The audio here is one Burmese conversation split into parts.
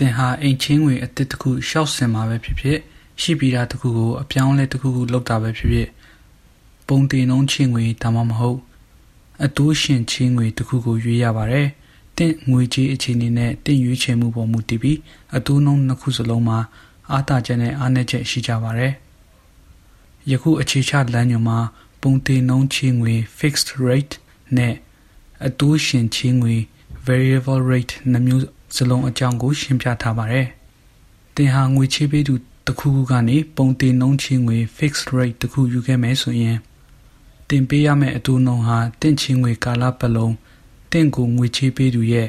သင်ဟာအိမ်ချင်းငွေအတစ်တစ်ခုရှောက်ဆင်မှာပဲဖြစ်ဖြစ်ရှိပြီးတာတစ်ခုကိုအပြောင်းလဲတစ်ခုခုလုပ်တာပဲဖြစ်ဖြစ်ပုံတင်နှုံးချင်းငွေဒါမှမဟုတ်အတူးရှင်ချင်းငွေတစ်ခုကိုရွေးရပါတယ်တင့်ငွေကြေးအခြေအနေနဲ့တင့်ရွေးချယ်မှုပေါ်မူတည်ပြီးအတူးနှုံးနှစ်ခုစလုံးမှာအားတာချက်နဲ့အားနည်းချက်ရှိကြပါတယ်ယခုအခြေချလမ်းညွှန်မှာပုံတင်နှုံးချင်းငွေ fixed rate နဲ့အတူးရှင်ချင်းငွေ variable rate နှမျိုး စလုံးအကြောင်းကိုရှင်းပြထားပါတယ်။တင်ဟာငွေချေးပေးသူတစ်ခုခုကနေပုံတင်နှုန်းချေးငွေ fixed rate တစ်ခုယူခဲ့မယ်ဆိုရင်တင်ပေးရမယ့်အတူနှုန်းဟာတင့်ချေးငွေကာလပတ်လုံးတင့်ကိုငွေချေးပေးသူရဲ့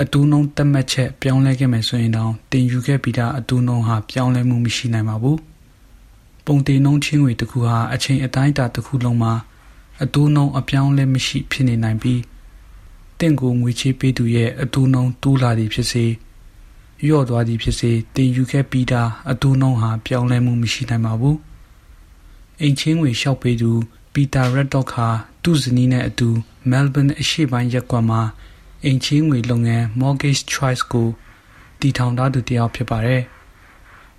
အတူနှုန်းတက်မှတ်ချက်ပြောင်းလဲခဲ့မယ်ဆိုရင်တော့တင်ယူခဲ့ပြီးသားအတူနှုန်းဟာပြောင်းလဲမှုမရှိနိုင်ပါဘူး။ပုံတင်နှုန်းချင်းငွေတစ်ခုဟာအချိန်အတိုင်းအတာတစ်ခုလုံးမှာအတူနှုန်းအပြောင်းလဲမရှိဖြစ်နေနိုင်ပြီး တင့်ကိုငွေချေးပေးသူရဲ့အတူနှုံတိုးလာသည်ဖြစ်စေလျော့သွားသည်ဖြစ်စေတင်ယူခဲ့ပြီးသားအတူနှုံဟာပြောင်းလဲမှုမရှိနိုင်ပါဘူးအိမ်ချင်းငွေလျှောက်ပေးသူပီတာရက်တော့ခါသူ့ဇနီးနဲ့အတူမဲလ်ဘန်အရှေ့ပိုင်းရပ်ကွက်မှာအိမ်ချင်းငွေလုပ်ငန်း Mortgage Choice ကိုတည်ထောင်ထားသူတစ်ယောက်ဖြစ်ပါတယ်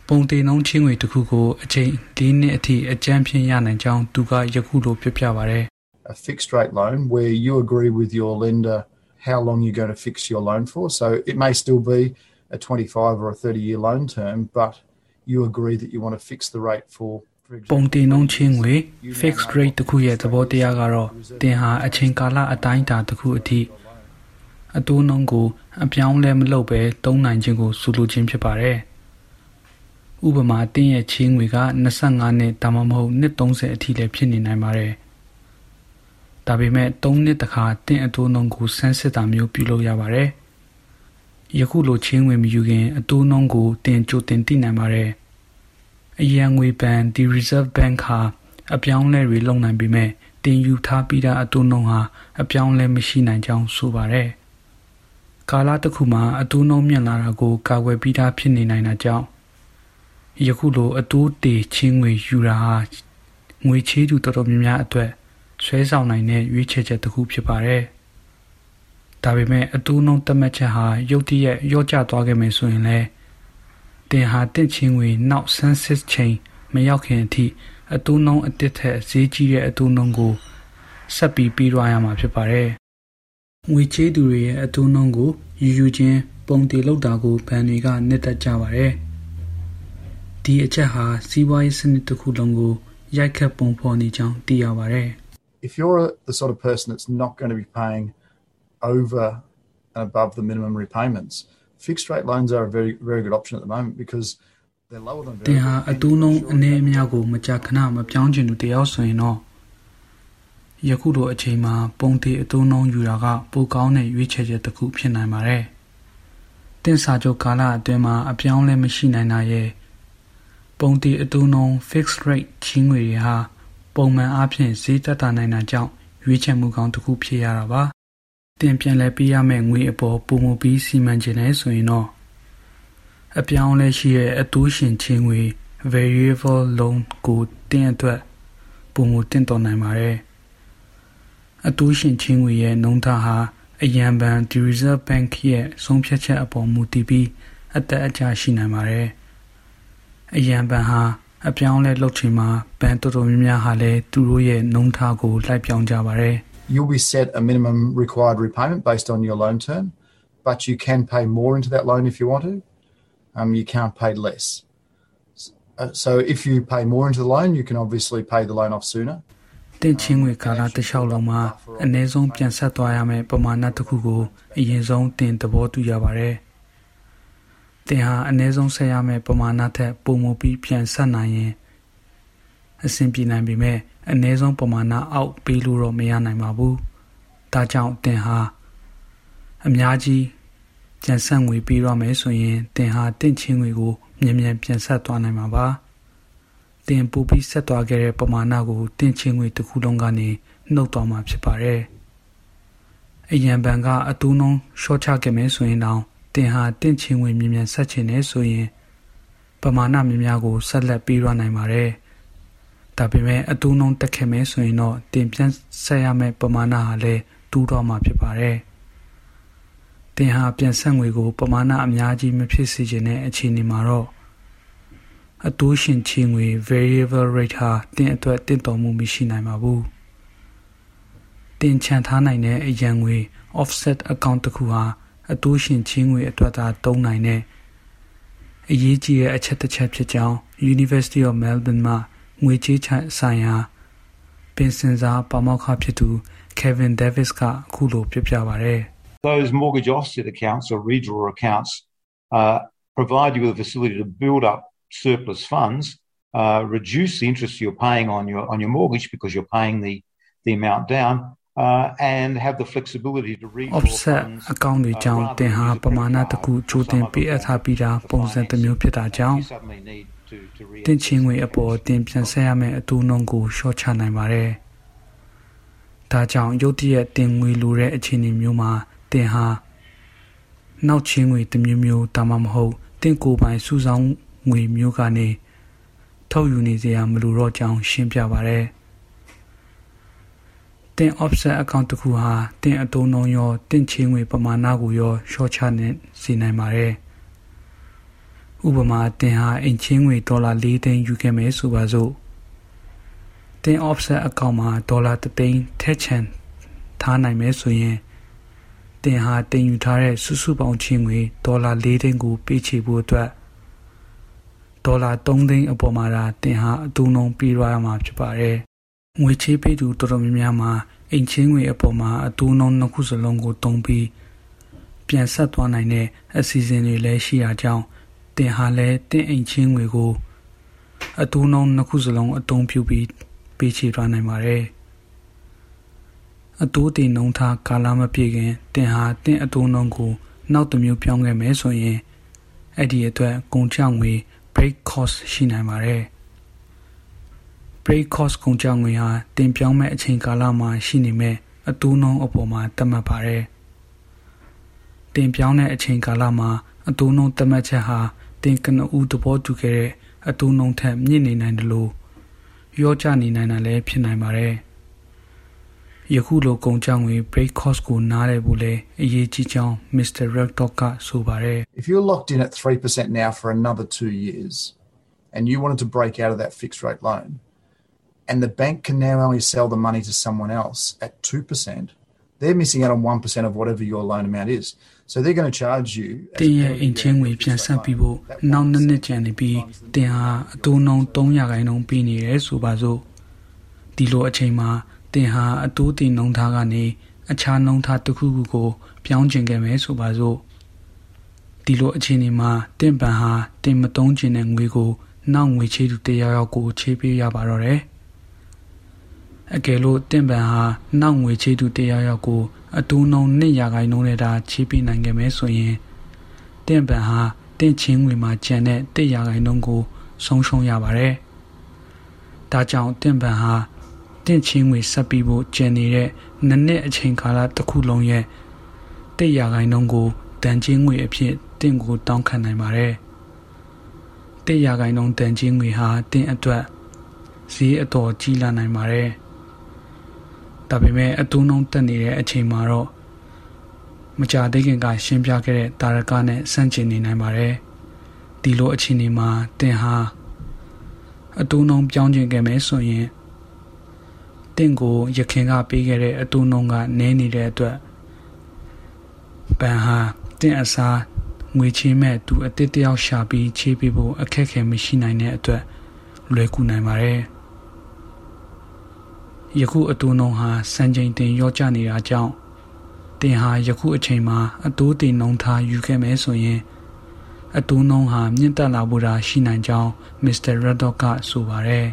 ပုံတင်နှုံးချင်းငွေတစ်ခုကိုအချိန်၄နှစ်အထိအကြမ်းဖြင်းရနိုင်ကြောင်းသူကယခုလိုပြပြပါတယ် a fixed rate loan where you agree with your lender how long you're going to fix your loan for. So it may still be a 25 or a 30 year loan term, but you agree that you want to fix the rate for ပုံတင်နှုန်းချင်းငွေ fixed rate တခုရဲ့သဘောတရားကတော့တင်ဟာအချိန်ကာလအတိုင်းအတာတစ်ခုအထိအတိုးနှုန်းကိုအပြောင်းလဲမလုပ်ဘဲတုံးနိုင်ခြင်းကိုဆိုလိုခြင်းဖြစ်ပါတယ်။ဥပမာတင်းရဲ့ချင်းငွေက25နှစ်ဒါမှမဟုတ်နှစ်30အထိလည်းဖြစ်နေနိုင်ပါတယ်။ ဒါပေမဲ့၃နှစ်တခါတင့်အတိုးနှုန်းကိုဆန်းစစ်တာမျိုးပြုလုပ်ရပါတယ်။ယခုလိုချင်းဝင်မယူခင်အတိုးနှုန်းကိုတင်ကြိုတင်သိနိုင်ပါတယ်။အရန်ငွေဘဏ်ဒီ Reserve Bank ဟာအပြောင်းလဲတွေလုပ်နိုင်ပေမဲ့တင်ယူထားပြီးသားအတိုးနှုန်းဟာအပြောင်းလဲမရှိနိုင်ကြောင်းဆိုပါတယ်။ကာလတစ်ခုမှာအတိုးနှုန်းမြင့်လာတာကိုကာကွယ်ပြီးသားဖြစ်နေနိုင်တာကြောင့်ယခုလိုအတိုးတေချင်းငွေယူတာဟာငွေချေးသူတော်တော်များများအတွက် ဆွဲဆောင်နိုင်တဲ့ရွေးချယ်ချက်တစ်ခုဖြစ်ပါတယ်။ဒါပေမဲ့အတူနှုံးတက်မှတ်ချက်ဟာရုတ်တရက်ရော့ကျသွားခဲ့မယ်ဆိုရင်လည်းတင်ဟာတင့်ချင်းငွေနောက်ဆန်းစစ်ချိန်မရောက်ခင်အထိအတူနှုံးအတစ်ထက်ဈေးကြီးတဲ့အတူနှုံးကိုဆက်ပြီးပြီးသွားရမှာဖြစ်ပါတယ်။ငွေချေးသူတွေရဲ့အတူနှုံးကိုယူယူချင်းပုံတည်လောက်တာကိုဘဏ်တွေကနှစ်သက်ကြပါတယ်။ဒီအချက်ဟာစီးပွားရေးစနစ်တစ်ခုလုံးကိုရိုက်ခတ်ပုံဖော်နေကြောင်းသိရပါတယ်။ if you're the sort of person that's not going to be paying over and above the minimum repayments, fixed rate loans are a very very good option at the moment because they're lower than တင်ဟာအတူနှုံးအနေအများကိုမကြာခဏမပြောင်းချင်သူတယောက်ဆိုရင်တော့ယခုလိုအချိန်မှာပုံတေအတူနှုံးယူတာကပိုကောင်းတဲ့ရွေးချယ်ချက်တစ်ခုဖြစ်နိုင်ပါတယ်။တင်စာချုပ်ကာလအတွင်းမှာအပြောင်းလဲမရှိနိုင်တာရဲ့ပုံတေအတူနှုံး fixed rate ချင်းငွေတွေဟာ ပုံမှန်အားဖြင့်ဈေးတက်တာနိုင်တာကြောင့်ရွေးချယ်မှုကောင်းတစ်ခုဖြစ်ရတာပါ။တင်ပြန်လဲပေးရမယ့်ငွေအပေါ်ပုံမပြီးစီမံခြင်းလဲဆိုရင်တော့အပြောင်းလဲရှိတဲ့အတူးရှင်ချင်းငွေ variable loan ကိုတင်အတွက်ပုံမတင်တော်နိုင်ပါတယ်။အတူးရှင်ချင်းငွေရဲ့နှုန်းထားဟာအရန်ဘဏ် The Reserve Bank ရဲ့ဆုံးဖြတ်ချက်အပေါ်မူတည်ပြီးအသက်အကျရှိနိုင်ပါတယ်။အရန်ဘဏ်ဟာ အပြောင်းလဲလုပ်ချိန်မှာဘဏ်တော်တော်များများဟာလည်းသူတို့ရဲ့နှုန်းထားကိုလိုက်ပြောင်းကြပါတယ် You'll be set a minimum required repayment based on your loan term but you can pay more into that loan if you want to um you can't pay less so if you pay more into the loan you can obviously pay the loan off sooner တင်ချင်းငွေကာလတစ်လျှောက်လုံးမှာအနည်းဆုံးပြန်ဆက်သွားရမယ့်ပမာဏတစ်ခုကိုအရင်ဆုံးတင်သဘောတူရပါတယ် သင်ဟာအနည်းဆုံးဆက်ရမယ့်ပမာဏထက်ပိုမိုပြီးပြန်ဆက်နိုင်ရင်အဆင်ပြေနိုင်ပေမဲ့အနည်းဆုံးပမာဏအောက်ပေးလို့တော့မရနိုင်ပါဘူး။ဒါကြောင့်သင်ဟာအများကြီးကြံဆက်ငွေပေးရမယ်ဆိုရင်သင်ဟာတင့်ချင်းငွေကိုမြန်မြန်ပြန်ဆက်သွားနိုင်မှာပါတင်ပူပြီးဆက်သွားခဲ့တဲ့ပမာဏကိုတင်ချင်းငွေတစ်ခုလုံးကနေနှုတ်သွားမှာဖြစ်ပါတယ်အရန်ဘန်ကအတူနှုံးရှော့ချခဲ့မယ်ဆိုရင်တော့ တင်ဟာတင့်ချင်းဝင်မြ мян ဆက်ချင်နေဆိုရင်ပမာဏများများကိုဆက်လက်ပြီးရနိုင်ပါတယ်။ဒါပေမဲ့အတူနှုံးတက်ခဲ့မယ်ဆိုရင်တော့တင်ပြန်ဆက်ရမယ့်ပမာဏဟာလည်းတူးတော့မှာဖြစ်ပါတယ်။တင်ဟာပြန်ဆက်ငွေကိုပမာဏအများကြီးမဖြစ်စေချင်တဲ့အခြေအနေမှာတော့အတူရှင်ချင်းငွေ variable rate ဟာတင်အတွက်တင့်တော်မှုမရှိနိုင်ပါဘူး။တင်ချန်ထားနိုင်တဲ့အရန်ငွေ offset account တစ်ခုဟာ အတိုးရှင်ချင်းငွေအတွက်သာသုံးနိုင်တဲ့အရေးကြီးတဲ့အချက်တစ်ချက်ဖြစ်ကြောင်း University of Melbourne မှာငွေကြေးဆိုင်ရာပင်စင်စာပါမောက္ခဖြစ်သူ Kevin Davis ကအခုလိုပြပြပါဗျ။ Those mortgage offset accounts or redraw accounts uh, provide you with a facility to build up surplus funds, uh, reduce the interest you're paying on your on your mortgage because you're paying the the amount down, uh, and have the flexibility to read offset အကောင့်တွေကြောင့်တင်ဟာပမာဏတစ်ခုချိုးတင်ပေးအပ်ထားပြီးတာပုံစံတစ်မျိုးဖြစ်တာကြောင့်တင်ချင်းငွေအပေါ်တင်ပြန်ဆက်ရမယ့်အတူနှုံကိုရှော့ချနိုင်ပါတယ်။ဒါကြောင့်ရုတ်တရက်တင်ငွေလိုတဲ့အခြေအနေမျိုးမှာတင်ဟာနောက်ချင်းငွေတစ်မျိုးမျိုးဒါမှမဟုတ်တင်ကိုယ်ပိုင်စုဆောင်းငွေမျိုးကနေထုတ်ယူနေစရာမလိုတော့ကြောင်းရှင်းပြပါရယ်။ တင် offset account တစ်ခုဟာတင်အတုံးလုံးရောတင်ချေငွေပမာဏကိုရောရှော့ချနေစီနိုင်ပါတယ်။ဥပမာတင်ဟာအင်ချင်းငွေဒေါ်လာ၄သိန်းယူခဲ့မယ်ဆိုပါစို့။တင် offset account မှာဒေါ်လာ3သိန်းထည့်ချန်ထားနိုင်မယ်ဆိုရင်တင်ဟာတင်ယူထားတဲ့စုစုပေါင်းချင်းငွေဒေါ်လာ၄သိန်းကိုပေးချေဖို့အတွက်ဒေါ်လာ3သိန်းအပေါ်မှာတင်ဟာအတူနှုံပြီးရမှာဖြစ်ပါတယ်။ ငွေချေးပေးသူတော်တော်များများမှာအိမ်ချင်းငွေအပေါ်မှာအတူနှုံနှစ်ခုစလုံးကိုတုံးပြီးပြန်ဆက်သွားနိုင်တဲ့အစီအစဉ်တွေလည်းရှိရာကြောင်းတင်ဟာလည်းတင်အိမ်ချင်းငွေကိုအတူနှုံနှစ်ခုစလုံးအတုံးပြုပြီးပေးချေသွားနိုင်ပါတယ်အတူတင်နှုံထားကာလမပြည့်ခင်တင်ဟာတင်အတူနှုံကိုနောက်တစ်မျိုးပြောင်းခဲ့မယ်ဆိုရင်အဲ့ဒီအတွက်ကုန်ကျငွေ break cost ရှိနိုင်ပါတယ် break cost ကုန်ကျငွေဟာတင်ပြောင်းမဲ့အချိန်ကာလမှာရှိနေမဲ့အတူနှုံးအပေါ်မှာသတ်မှတ်ပါတယ်။တင်ပြောင်းတဲ့အချိန်ကာလမှာအတူနှုံးသတ်မှတ်ချက်ဟာတင်ကနဦးသဘောတူခဲ့တဲ့အတူနှုံးထက်မြင့်နေနိုင်တယ်လို့ရောကျနေနိုင်တာလည်းဖြစ်နိုင်ပါတယ်။ယခုလိုကုန်ကျငွေ break cost ကိုနားလည်ဖို့လည်းအရေးကြီးကြောင်း Mr. Reddock ကဆိုပါတယ်။ If you're locked in at 3% now for another 2 years and you wanted to break out of that fixed rate loan and the bank can now only sell the money to someone else at 2%, they're missing out on 1% of whatever your loan amount is. So they're going to charge you တင်ရဲ့အင်ချင်းငွေပြန်ဆက်ပြီးဖို့နောက်နှစ်နှစ်ကျန်နေပြီးတင်ဟာအတူနှုံ300ခိုင်နှုန်းပေးနေတယ်ဆိုပါစို့ဒီလိုအချိန်မှာတင်ဟာအတူတင်နှုံထားကနေအခြားနှုံထားတစ်ခုခုကို ပြောင်းကျင်ခဲ့မယ်ဆိုပါစို့ဒီလိုအခြေအနေမှာတင်ပန်ဟာတင်မတုံးကျင်တဲ့ငွေကိုနောက်ငွေချေးသူတရားရောက်ကိုချေးပေးရပါတော့တယ်။ အကယ်လို့တင့်ပန်ဟာနောက်ငွေချေးသူတရားရောက်ကိုအတူနှုံနှစ်ရာခိုင်နှုန်းနဲ့သာချေးပေးနိုင်ခဲ့မယ်ဆိုရင်တင့်ပန်ဟာတင့်ချင်းငွေမှာကျန်တဲ့တစ်ရာခိုင်နှုန်းကိုဆုံးရှုံးရပါတယ်။ဒါကြောင့်တင့်ပန်ဟာတင့်ချင်းငွေဆက်ပြီးဖို့ကျန်နေတဲ့နှစ်နှစ်အချိန်ကာလတစ်ခုလုံးရဲ့တစ်ရာခိုင်နှုန်းကိုတန်ချင်းငွေအဖြစ်တင့်ကိုတောင်းခံနိုင်ပါတယ်။တစ်ရာခိုင်နှုန်းတန်ချင်းငွေဟာတင့်အတွက်ဈေးအတော်ကြီးလာနိုင်ပါတယ်။ ဒါပေမဲ့အတူနှုံးတက်နေတဲ့အချိန်မှာတော့မကြာသေးခင်ကရှင်းပြခဲ့တဲ့တာရကနဲ့ဆန့်ကျင်နေနိုင်ပါတယ်ဒီလိုအခြေအနေမှာတင်ဟာအတူနှုံးပြောင်းကျင်ခဲ့မယ်ဆိုရင်တင့်ကိုရခင်ကပေးခဲ့တဲ့အတူနှုံးကနည်းနေတဲ့အတွက်ပန်ဟာတင့်အစားငွေချေးမဲ့သူအတစ်တယောက်ရှာပြီးချေးပေးဖို့အခက်အခဲမရှိနိုင်တဲ့အတွက်လွယ်ကူနိုင်ပါတယ်။ ယခုအတူနှုံဟာစံချိန်တင်ရောကျနေတာကြောင့်တင်ဟာယခုအချိန်မှာအတူတင်နှုံထားယူခဲ့မယ်ဆိုရင်အတူနှုံဟာမြင့်တက်လာဖို့သာရှိနိုင်ကြောင်းမစ္စတာရဒ်ဒေါ့ကဆိုပါတယ်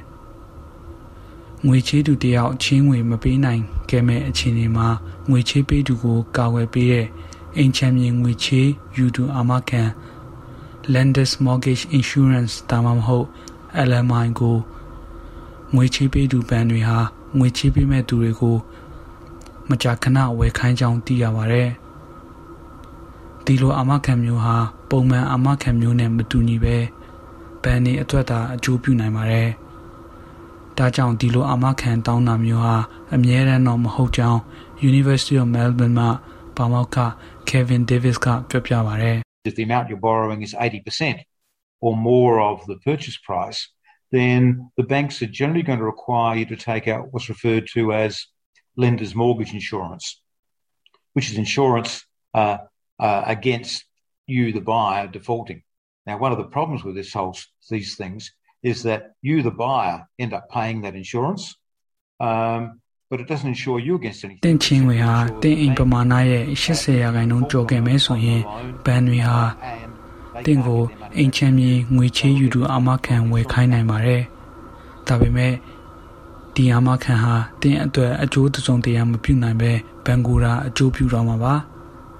ငွေချေးသူတယောက်ချင်းငွေမပေးနိုင်ခဲ့မဲ့အခြေအနေမှာငွေချေးပေးသူကိုကာဝယ်ပေးတဲ့အိမ်ချမ်းမြေငွေချေးယူသူအာမခံ Lenders Mortgage Insurance ဒါမှမဟုတ် LMI ကိုငွေချေးပေးသူဘဏ်တွေဟာ ငွေချေးပေးမဲ့သူတွေကိုမကြာခဏဝယ်ခိုင်းကြောင်းသိရပါတယ်။ဒီလိုအာမခံမျိုးဟာပုံမှန်အာမခံမျိုးနဲ့မတူညီပဲဘဏ်တွေအတွက်သာအကျိုးပြုနိုင်ပါတယ်။ဒါကြောင့်ဒီလိုအာမခံတောင်းတာမျိုးဟာအမြဲတမ်းတော့မဟုတ်ကြောင်း University of Melbourne မှာပါမောက္ခ Kevin Davis ကပြောပြပါတယ်။ If the amount you're borrowing is 80% or more of the purchase price, then the banks are generally going to require you to take out what's referred to as lender's mortgage insurance, which is insurance uh, uh, against you, the buyer, defaulting. Now, one of the problems with this whole these things is that you, the buyer, end up paying that insurance, um, but it doesn't insure you against anything. တင်ချင်းတွေဟာတင်အိမ်ပမာဏရဲ့80ရာခိုင်နှုန်းကျော်ခဲ့မယ်ဆိုရင်ဘဏ်တွေဟာ တင်ကိုအိမ်ချမ်းမြေငွေချေးယူသူအာမခံဝယ်ခိုင်းနိုင်ပါတယ်။ဒါပေမဲ့ဒီအာမခံဟာတင်အတွက်အကျိုးတစုံတရာမပြုနိုင်ပဲဘန်ကူရာအကျိုးပြုတော့မှာပါ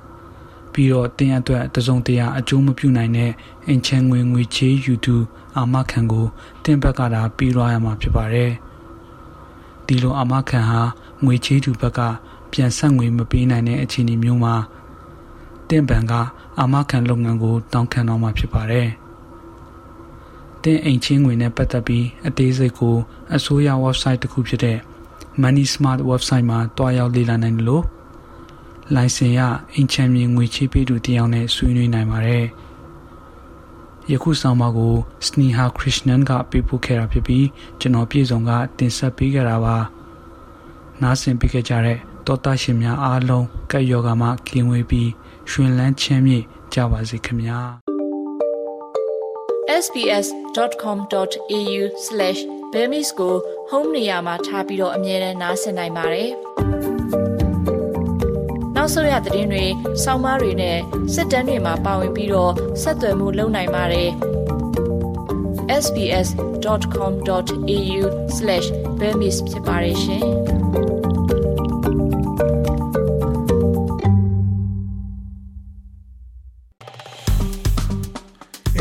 ။ပြီးတော့တင်အတွက်တစုံတရာအကျိုးမပြုနိုင်တဲ့အင်ချမ်းငွေငွေချေးယူသူအာမခံကိုတင်ဘက်ကသာပြီးသွားရမှာဖြစ်ပါတယ်။ဒီလိုအာမခံဟာငွေချေးသူဘက်ကပြန်ဆက်ငွေမပေးနိုင်တဲ့အခြေအနေမျိုးမှာတင့်ဘန်က အာမခံလုပ်ငန်းကိုတောင်းခံတော့မှာဖြစ်ပါတယ်။တင်အိမ်ချင်းငွေနဲ့ပတ်သက်ပြီးအသေးစိတ်ကိုအစိုးရ website တစ်ခုဖြစ်တဲ့ Money Smart website မှာတွားရောက်လေ့လာနိုင်တယ်လို့လိုင်စင်ရအင်ချမ်းမြေငွေချေးပေးသူတယောက်နဲ့ဆွေးနွေးနိုင်ပါတယ်။ယခုဆောင်မကို Sneha Krishnan ကပေးပို့ခဲ့တာဖြစ်ပြီးကျွန်တော်ပြည်စုံကတင်ဆက်ပေးခဲ့တာပါ။နားဆင်ပေးခဲ့ကြတဲ့ တောတာရှင်များအားလုံးကက်ယောဂါမှကင်းဝေးပြီးရွှင်လန်းချမ်းမြေ့ကြပါစေခင်ဗျာ sbs.com.au/bemis ကို home နေရာမှာထားပြီးတော့အမြဲတမ်းနှာစင်နိုင်ပါတယ်။နောက်ဆုံးရသတင်းတွေ၊ဆောင်းပါးတွေနဲ့စစ်တမ်းတွေမှာပါဝင်ပြီးတော့ဆက်သွယ်မှုလုပ်နိုင်ပါတယ်။ sbs.com.au/bemis ဖြစ်ပါတယ်ရှင်။